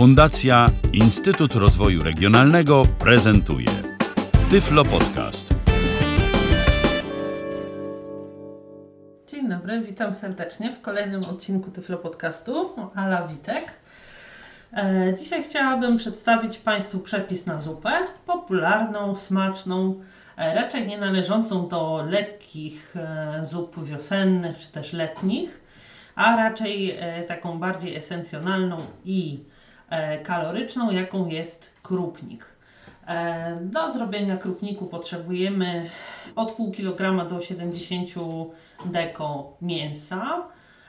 Fundacja Instytut Rozwoju Regionalnego prezentuje Tyflo Podcast. Dzień dobry, witam serdecznie w kolejnym odcinku Tyflo Podcastu. Ala Witek. E, Dzisiaj chciałabym przedstawić Państwu przepis na zupę. Popularną, smaczną, e, raczej nie należącą do lekkich e, zup wiosennych czy też letnich, a raczej taką bardziej esencjonalną i kaloryczną, jaką jest krupnik. E, Do zrobienia krupniku potrzebujemy od pół kilograma do 70 deko mięsa.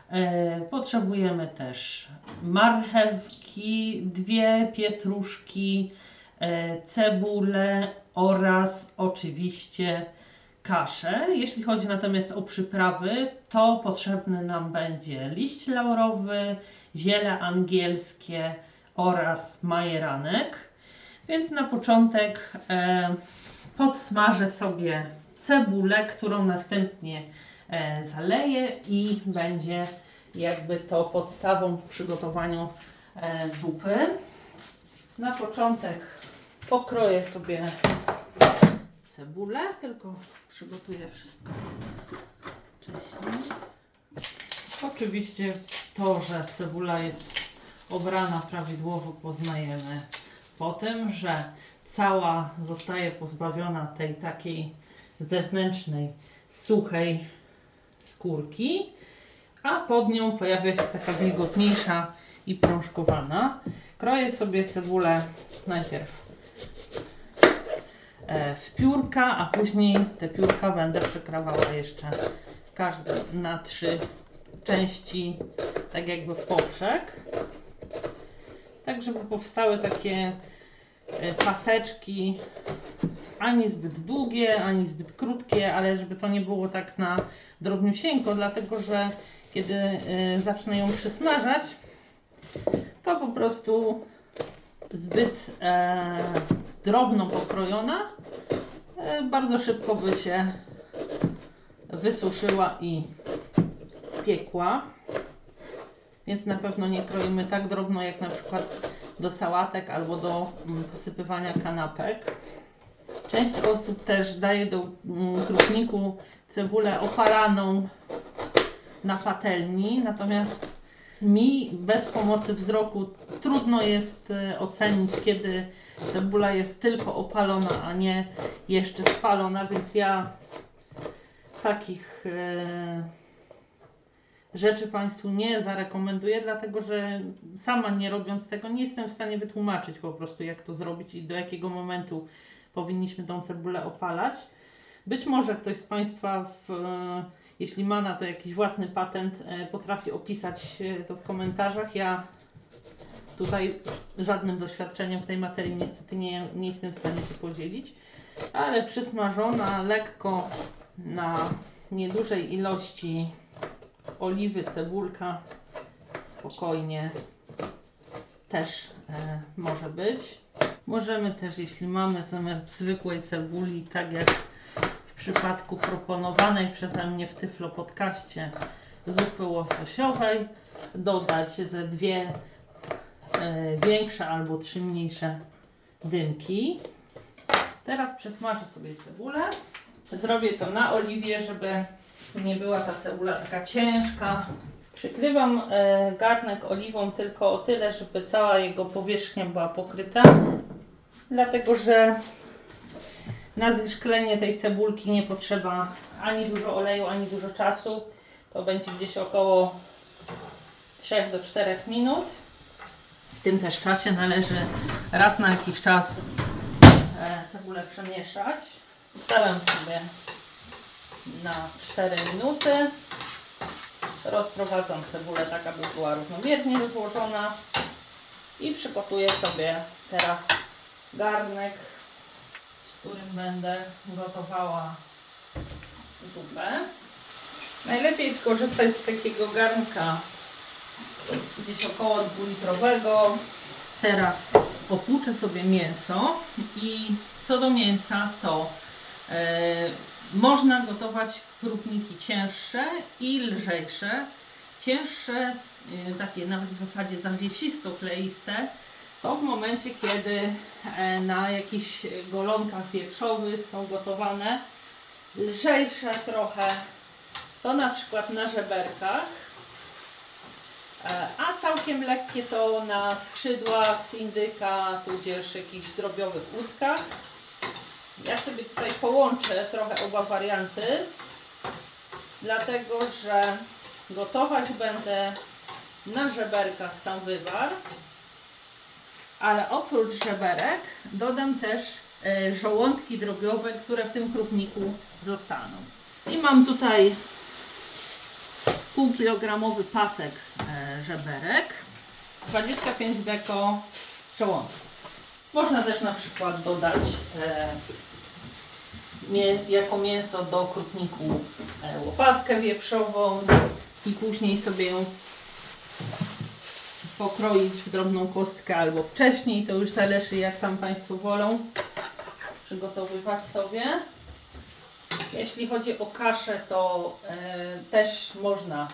E, Potrzebujemy też marchewki, dwie pietruszki, e, cebulę oraz oczywiście kaszę. Jeśli chodzi natomiast o przyprawy, to potrzebny nam będzie liść laurowy, ziele angielskie oraz majeranek. Więc na początek e, podsmażę sobie cebulę, którą następnie e, zaleję i będzie jakby to podstawą w przygotowaniu e, zupy. Na początek pokroję sobie cebulę, tylko przygotuję wszystko wcześniej. Oczywiście to, że cebula jest obrana prawidłowo poznajemy po tym, że cała zostaje pozbawiona tej takiej zewnętrznej, suchej skórki, a pod nią pojawia się taka wilgotniejsza i prążkowana. Kroję sobie cebulę najpierw e, w piórka, a później te piórka będę przekrawała jeszcze każde na trzy części, tak jakby w poprzek. Tak, żeby powstały takie e, paseczki ani zbyt długie, ani zbyt krótkie, ale żeby to nie było tak na drobniusieńko, dlatego że kiedy y, zacznę ją przysmażać, to po prostu zbyt e, drobno pokrojona e, bardzo szybko by się wysuszyła i spiekła. Więc na pewno nie kroimy tak drobno jak na przykład do sałatek albo do mm, posypywania kanapek. Część osób też daje do mm, krupniku cebulę opalaną na patelni, natomiast mi bez pomocy wzroku trudno jest e, ocenić, kiedy cebula jest tylko opalona, a nie jeszcze spalona, więc ja takich e, rzeczy Państwu nie zarekomenduję, dlatego że sama nie robiąc tego nie jestem w stanie wytłumaczyć po prostu jak to zrobić i do jakiego momentu powinniśmy tą cebulę opalać. Być może ktoś z Państwa, w, e, jeśli ma na to jakiś własny patent, e, potrafi opisać to w komentarzach. Ja tutaj żadnym doświadczeniem w tej materii niestety nie, nie jestem w stanie się podzielić, ale przysmażona lekko na niedużej ilości oliwy, cebulka spokojnie też e, może być. Możemy też, jeśli mamy zamiast zwykłej cebuli, tak jak w przypadku proponowanej przeze mnie w Tyflo podcaście zupy łososiowej, dodać ze dwie e, większe albo trzy mniejsze dymki. Teraz przesmażę sobie cebulę. Zrobię to na oliwie, żeby nie była ta cebula taka ciężka. Przykrywam e, garnek oliwą tylko o tyle, żeby cała jego powierzchnia była pokryta, dlatego że na zeszklenie tej cebulki nie potrzeba ani dużo oleju, ani dużo czasu. To będzie gdzieś około 3 do 4 minut. W tym też czasie należy raz na jakiś czas e, cebulę przemieszać. Ustawiam sobie na 4 minuty. Rozprowadzam cebulę tak, aby była równomiernie rozłożona. I przygotuję sobie teraz garnek, w którym będę gotowała zupę. Najlepiej skorzystać z takiego garnka gdzieś około 2-litrowego. Teraz potłuczę sobie mięso i co do mięsa to można gotować krupniki cięższe i lżejsze. Cięższe, y, takie nawet w zasadzie zawiesisto-kleiste, To w momencie, kiedy e, na jakichś golonkach wieprzowych są gotowane lżejsze trochę, to na przykład na żeberkach, E, a całkiem lekkie to na skrzydłach z indyka, tudzież jakichś drobiowych łódkach. Ja sobie tutaj połączę trochę oba warianty, dlatego że gotować będę na żeberkach sam wywar, ale oprócz żeberek dodam też e, żołądki drobiowe, które w tym krupniku zostaną. I mam tutaj półkilogramowy pasek e, żeberek, 25 deko żołądków. Można też na przykład dodać e, jako mięso do krupniku e, łopatkę wieprzową i później sobie ją pokroić w drobną kostkę albo wcześniej, to już zależy jak tam Państwo wolą przygotowywać sobie. Jeśli chodzi o kaszę, to e, też można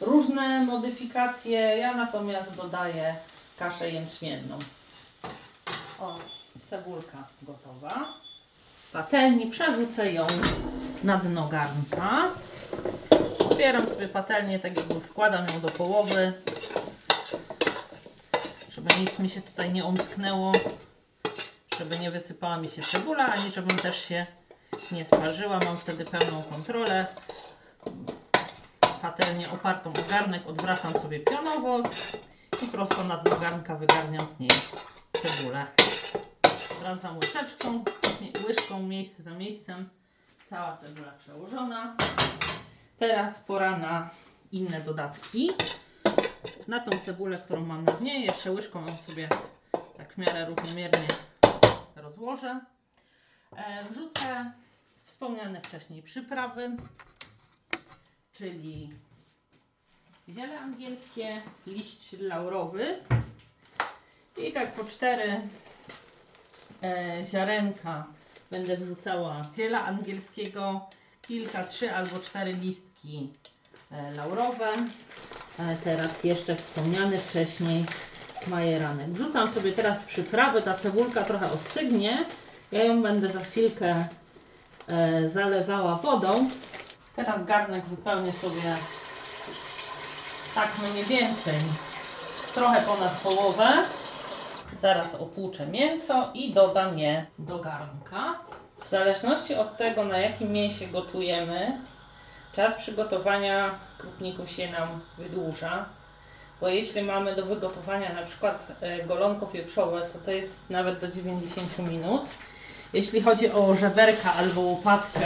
różne modyfikacje. Ja natomiast dodaję kaszę jęczmienną. O, cebulka gotowa. Patelni przerzucę ją na dno garnka. Otwieram sobie patelnię, tak jakby wkładam ją do połowy, żeby nic mi się tutaj nie omsknęło, żeby nie wysypała mi się cebula, ani żebym też się nie sparzyła. Mam wtedy pełną kontrolę. Patelnię opartą o garnek odwracam sobie pionowo i prosto na dno garnka wygarniam z niej cebulę. Sprawdzam łyżeczką, łyżką miejsce za miejscem. Cała cebula przełożona. Teraz pora na inne dodatki. Na tą cebulę, którą mam na dnie, jeszcze łyżką ją sobie tak w miarę równomiernie rozłożę. E, wrzucę wspomniane wcześniej przyprawy, czyli ziele angielskie, liść laurowy i tak po cztery e, ziarenka będę wrzucała ziela angielskiego, kilka, trzy albo cztery listki e, laurowe. E, teraz jeszcze wspomniany wcześniej majeranek. Wrzucam sobie teraz przyprawy, ta cebulka trochę ostygnie. Ja ją będę za chwilkę e, zalewała wodą. Teraz garnek wypełnię sobie tak mniej więcej trochę ponad połowę. Zaraz opłuczę mięso i dodam je do garnka. W zależności od tego, na jakim mięsie gotujemy, czas przygotowania krupników się nam wydłuża. Bo jeśli mamy do wygotowania na przykład e, golonko wieprzowe, to to jest nawet do 90 minut. Jeśli chodzi o żeberka albo łopatkę,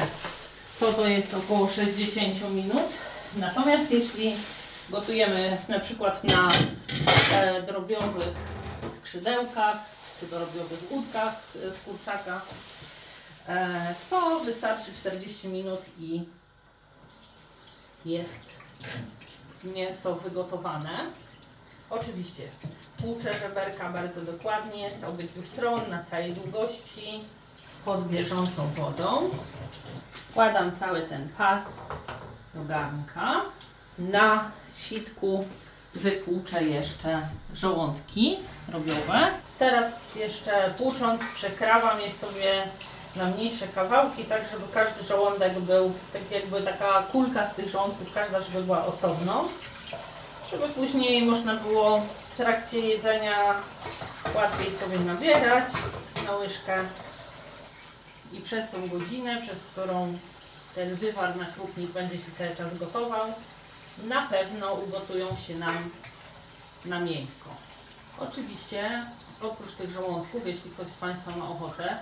to to jest około 60 minut. Natomiast jeśli gotujemy na przykład na e, drobiowych skrzydełkach czy drobiowych udkach e, z kurczaka, e, to wystarczy 40 minut i jest mięso wygotowane. Oczywiście tłuczę żeberka bardzo dokładnie z obydwu stron na całej długości pod bieżącą wodą. Wkładam cały ten pas do garnka. Na sitku wypłuczę jeszcze żołądki robiowe. Teraz jeszcze płucząc przekrawam je sobie na mniejsze kawałki, tak żeby każdy żołądek był, tak jakby taka kulka z tych żołądków, każda żeby była osobno. Żeby później można było w trakcie jedzenia łatwiej sobie nabierać na łyżkę i przez tą godzinę, przez którą ten wywar na krupnik będzie się cały czas gotował, na pewno ugotują się nam na miękko. Oczywiście oprócz tych żołądków, jeśli ktoś z Państwa ma ochotę,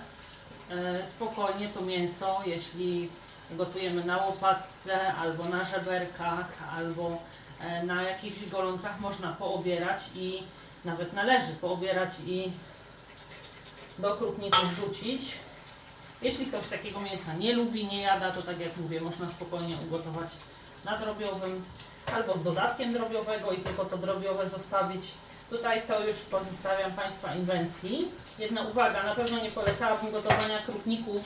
e, spokojnie to mięso, jeśli gotujemy na łopatce, albo na żeberkach, albo e, na jakichś golonkach można poobierać i nawet należy poobierać i do krupników wrzucić. Jeśli ktoś takiego mięsa nie lubi, nie jada, to tak jak mówię, można spokojnie ugotować na drobiowym albo z dodatkiem drobiowego i tylko to drobiowe zostawić. Tutaj to już pozostawiam Państwa inwencji. Jedna uwaga, na pewno nie polecałabym gotowania krupniku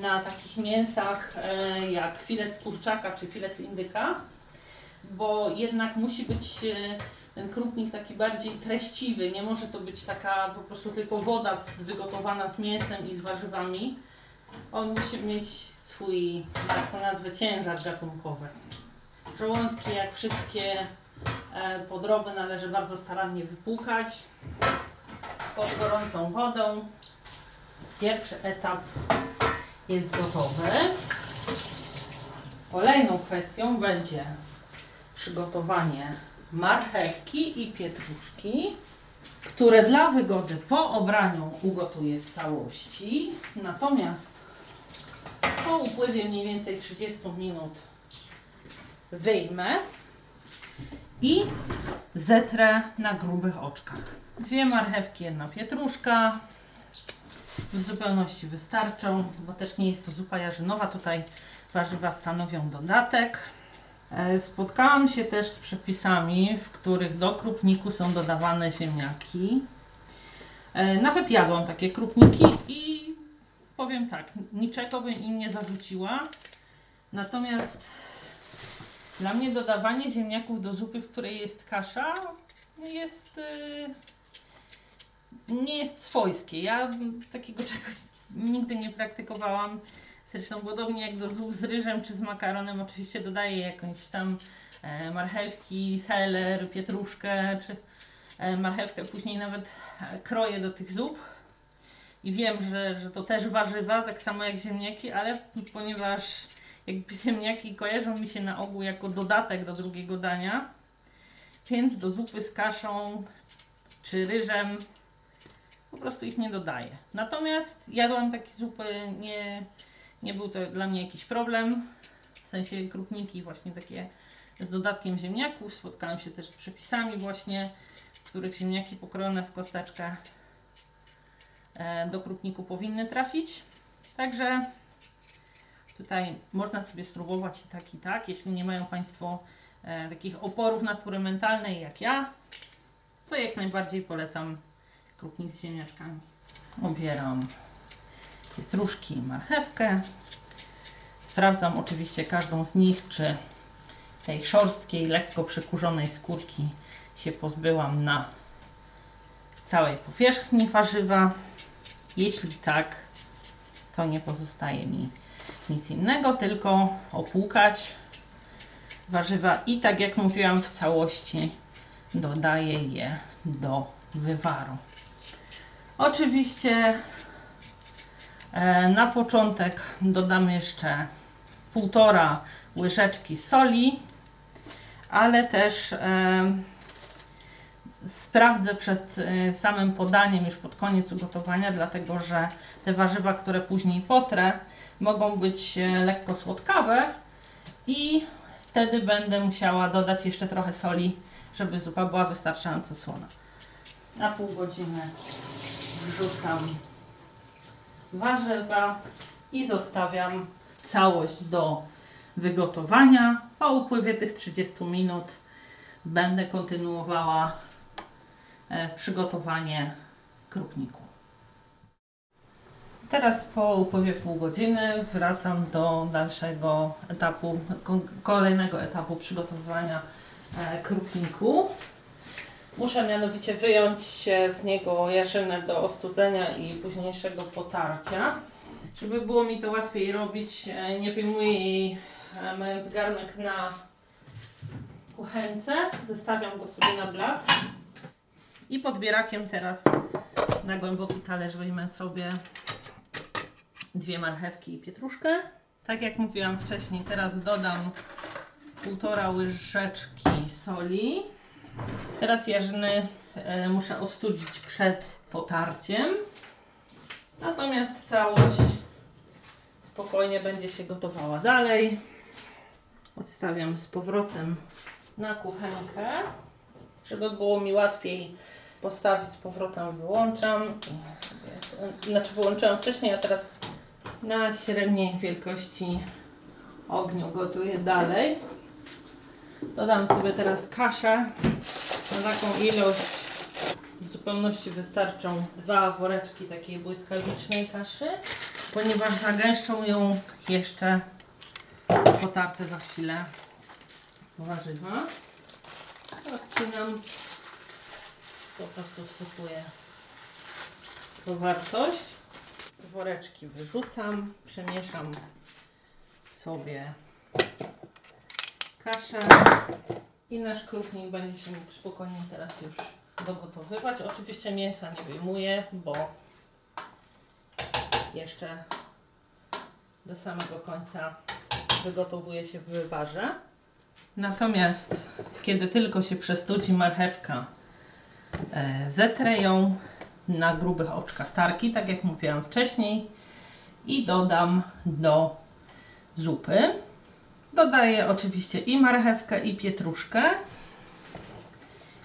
na takich mięsach e, jak filet z kurczaka czy filet z indyka, bo jednak musi być e, ten krupnik taki bardziej treściwy. Nie może to być taka po prostu tylko woda wygotowana z mięsem i z warzywami. On musi mieć swój, jak to nazwę, ciężar gatunkowy. Żołądki, jak wszystkie e, podroby, należy bardzo starannie wypłukać pod gorącą wodą. Pierwszy etap jest gotowy. Kolejną kwestią będzie przygotowanie marchewki i pietruszki, które dla wygody po obraniu ugotuję w całości. Natomiast po upływie mniej więcej 30 minut wyjmę i zetrę na grubych oczkach. Dwie marchewki, jedna pietruszka. W zupełności wystarczą, bo też nie jest to zupa jarzynowa. Tutaj warzywa stanowią dodatek. E, Spotkałam się też z przepisami, w których do krupniku są dodawane ziemniaki. E, Nawet jadłam takie krupniki i powiem tak, niczego bym im nie zarzuciła. Natomiast dla mnie dodawanie ziemniaków do zupy, w której jest kasza, jest. y, nie jest swojskie. Ja takiego czegoś nigdy nie praktykowałam. Zresztą podobnie jak do zup z ryżem czy z makaronem, oczywiście dodaję jakąś tam e, marchewki, seler, pietruszkę czy e, marchewkę. Później nawet e, kroję do tych zup. I wiem, że, że to też warzywa, tak samo jak ziemniaki, ale ponieważ jakby ziemniaki kojarzą mi się na ogół jako dodatek do drugiego dania, więc do zupy z kaszą czy ryżem po prostu ich nie dodaję. Natomiast jadłam takie zupy, nie, nie był to dla mnie jakiś problem. W sensie krupniki właśnie takie z dodatkiem ziemniaków. Spotkałam się też z przepisami właśnie, w których ziemniaki pokrojone w kosteczkę e, do krupniku powinny trafić. Także tutaj można sobie spróbować i tak i tak. Jeśli nie mają Państwo e, takich oporów natury mentalnej jak ja, to jak najbardziej polecam krupnik z ziemniaczkami. Obieram pietruszki i marchewkę. Sprawdzam oczywiście każdą z nich, czy tej szorstkiej, lekko przykurzonej skórki się pozbyłam na całej powierzchni warzywa. Jeśli tak, to nie pozostaje mi nic innego, tylko opłukać warzywa i tak jak mówiłam w całości dodaję je do wywaru. Oczywiście e, na początek dodam jeszcze półtora łyżeczki soli, ale też e, sprawdzę przed e, samym podaniem, już pod koniec ugotowania, dlatego że te warzywa, które później potrę, mogą być e, lekko słodkawe i wtedy będę musiała dodać jeszcze trochę soli, żeby zupa była wystarczająco słona. Na pół godziny wrzucam warzywa i zostawiam całość do wygotowania. Po upływie tych 30 minut będę kontynuowała e, przygotowanie krupniku. Teraz po upływie pół godziny wracam do dalszego etapu, ko- kolejnego etapu przygotowywania e, krupniku. Muszę mianowicie wyjąć z niego jarzynę do ostudzenia i późniejszego potarcia. Żeby było mi to łatwiej robić, e, nie wyjmuję jej e, mając garnek na kuchence. Zestawiam go sobie na blat. I podbierakiem teraz na głęboki talerz wyjmę sobie dwie marchewki i pietruszkę. Tak jak mówiłam wcześniej, teraz dodam półtora łyżeczki soli. Teraz jarzyny e, muszę ostudzić przed potarciem. Natomiast całość spokojnie będzie się gotowała dalej. Odstawiam z powrotem na kuchenkę. Żeby było mi łatwiej postawić z powrotem, wyłączam. Znaczy wyłączyłam wcześniej, a teraz na średniej wielkości ogniu gotuję dalej. Dodam sobie teraz kaszę. Na taką ilość w zupełności wystarczą dwa woreczki takiej błyskawicznej kaszy, ponieważ zagęszczą ją jeszcze potarte za chwilę warzywa. Odcinam po prostu wsypuję wartość. Woreczki wyrzucam, przemieszam sobie kaszę i nasz krupnik będzie się mógł spokojnie teraz już dogotowywać. Oczywiście mięsa nie wyjmuję, bo jeszcze do samego końca wygotowuje się w wywarze. Natomiast kiedy tylko się przestudzi marchewka, e, zetrę ją na grubych oczkach tarki, tak jak mówiłam wcześniej, i dodam do zupy. Dodaję oczywiście i marchewkę, i pietruszkę.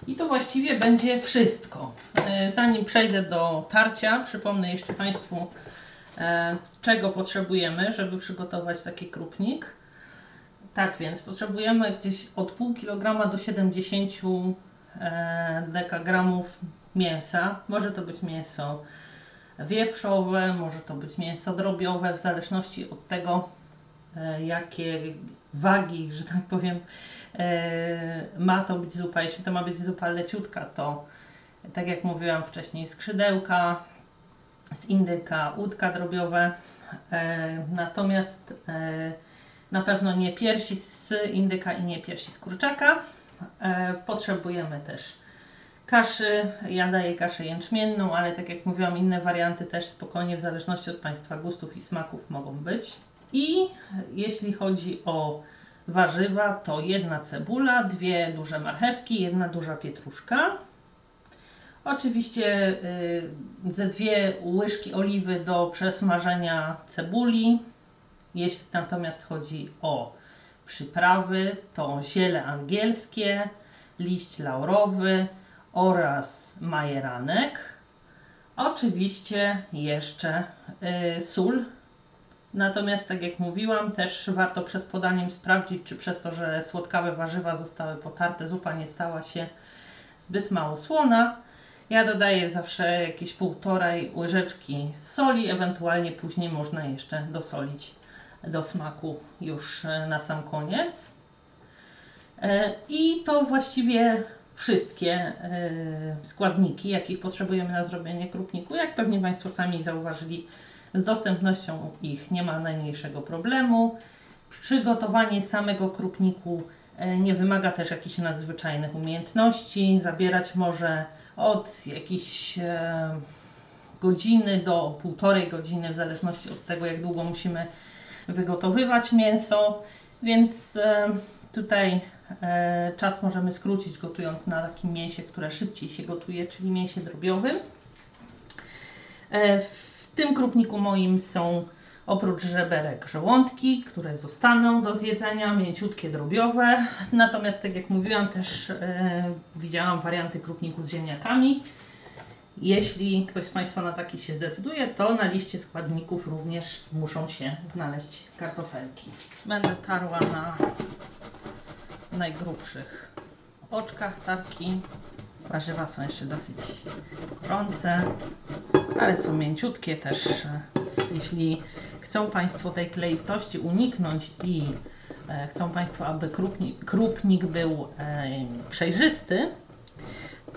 I to właściwie będzie wszystko. E, zanim przejdę do tarcia, przypomnę jeszcze Państwu, e, czego potrzebujemy, żeby przygotować taki krupnik. Tak więc potrzebujemy gdzieś od pół kilograma do 70 e, dekagramów mięsa. Może to być mięso wieprzowe, może to być mięso drobiowe, w zależności od tego, e, jakie wagi, że tak powiem, e, ma to być zupa. Jeśli to ma być zupa leciutka, to tak jak mówiłam wcześniej, skrzydełka z indyka, łódka drobiowe. E, natomiast na pewno nie piersi z indyka i nie piersi z kurczaka. Potrzebujemy też kaszy. Ja daję kaszę jęczmienną, ale tak jak mówiłam, inne warianty też spokojnie w zależności od Państwa gustów i smaków mogą być. I jeśli chodzi o warzywa, to jedna cebula, dwie duże marchewki, jedna duża pietruszka. Oczywiście yy, ze dwie łyżki oliwy do przesmażenia cebuli. Jeśli natomiast chodzi o przyprawy, to ziele angielskie, liść laurowy, oraz majeranek. Oczywiście jeszcze y, sól. Natomiast, tak jak mówiłam, też warto przed podaniem sprawdzić, czy przez to, że słodkawe warzywa zostały potarte, zupa nie stała się zbyt mało słona. Ja dodaję zawsze jakieś półtorej łyżeczki soli, ewentualnie później można jeszcze dosolić do smaku już y, na sam koniec. Y, I to właściwie wszystkie e, składniki, jakich potrzebujemy na zrobienie krupniku. Jak pewnie Państwo sami zauważyli, z dostępnością ich nie ma najmniejszego problemu. Przygotowanie samego krupniku e, nie wymaga też jakichś nadzwyczajnych umiejętności. Zabierać może od jakiejś e, godziny do półtorej godziny, w zależności od tego, jak długo musimy wygotowywać mięso. Więc tutaj czas możemy skrócić gotując na takim mięsie, które szybciej się gotuje, czyli mięsie drobiowym. E, w tym krupniku moim są oprócz żeberek żołądki, które zostaną do zjedzenia, mięciutkie drobiowe. Natomiast tak jak mówiłam też e, widziałam warianty krupniku z ziemniakami. Jeśli ktoś z Państwa na taki się zdecyduje, to na liście składników również muszą się znaleźć kartofelki. Będę tarła na najgrubszych oczkach tarki. Warzywa są jeszcze dosyć gorące, ale są mięciutkie też. Jeśli chcą Państwo tej kleistości uniknąć i e, chcą Państwo, aby krupnik, krupnik był e, przejrzysty,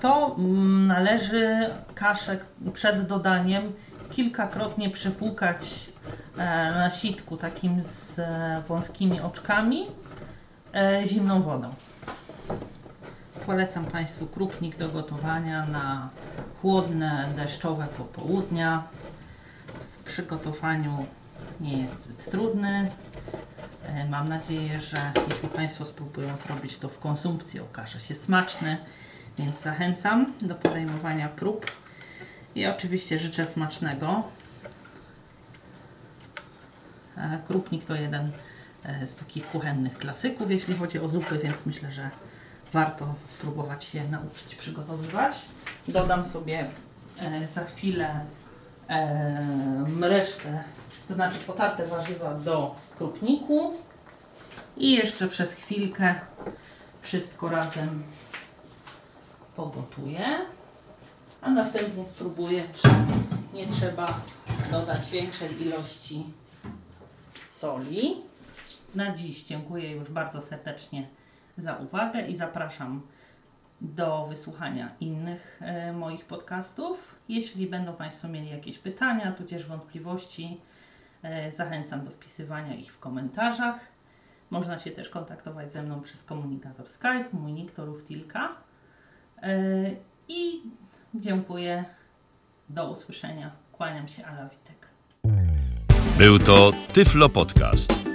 to mm, należy kaszę przed dodaniem kilkakrotnie przepłukać e, na sitku takim z wąskimi oczkami zimną wodą. Polecam Państwu krupnik do gotowania na chłodne, deszczowe popołudnia. W przygotowaniu nie jest zbyt trudny. E, mam nadzieję, że jeśli Państwo spróbują zrobić to w konsumpcji, okaże się smaczny, więc zachęcam do podejmowania prób i oczywiście życzę smacznego. E, krupnik to jeden E, z takich kuchennych klasyków, jeśli chodzi o zupy, więc myślę, że warto spróbować się nauczyć przygotowywać. Dodam sobie e, za chwilę e, resztę, to znaczy potarte warzywa do krupniku i jeszcze przez chwilkę wszystko razem pogotuję, a następnie spróbuję, czy nie trzeba dodać większej ilości soli. Na dziś dziękuję już bardzo serdecznie za uwagę i zapraszam do wysłuchania innych e, moich podcastów. Jeśli będą Państwo mieli jakieś pytania, tudzież wątpliwości, e, zachęcam do wpisywania ich w komentarzach. Można się też kontaktować ze mną przez komunikator Skype, mój nick to Ruftilka. E, I dziękuję. Do usłyszenia. Kłaniam się, Ala Witek. Był to Tyflo Podcast.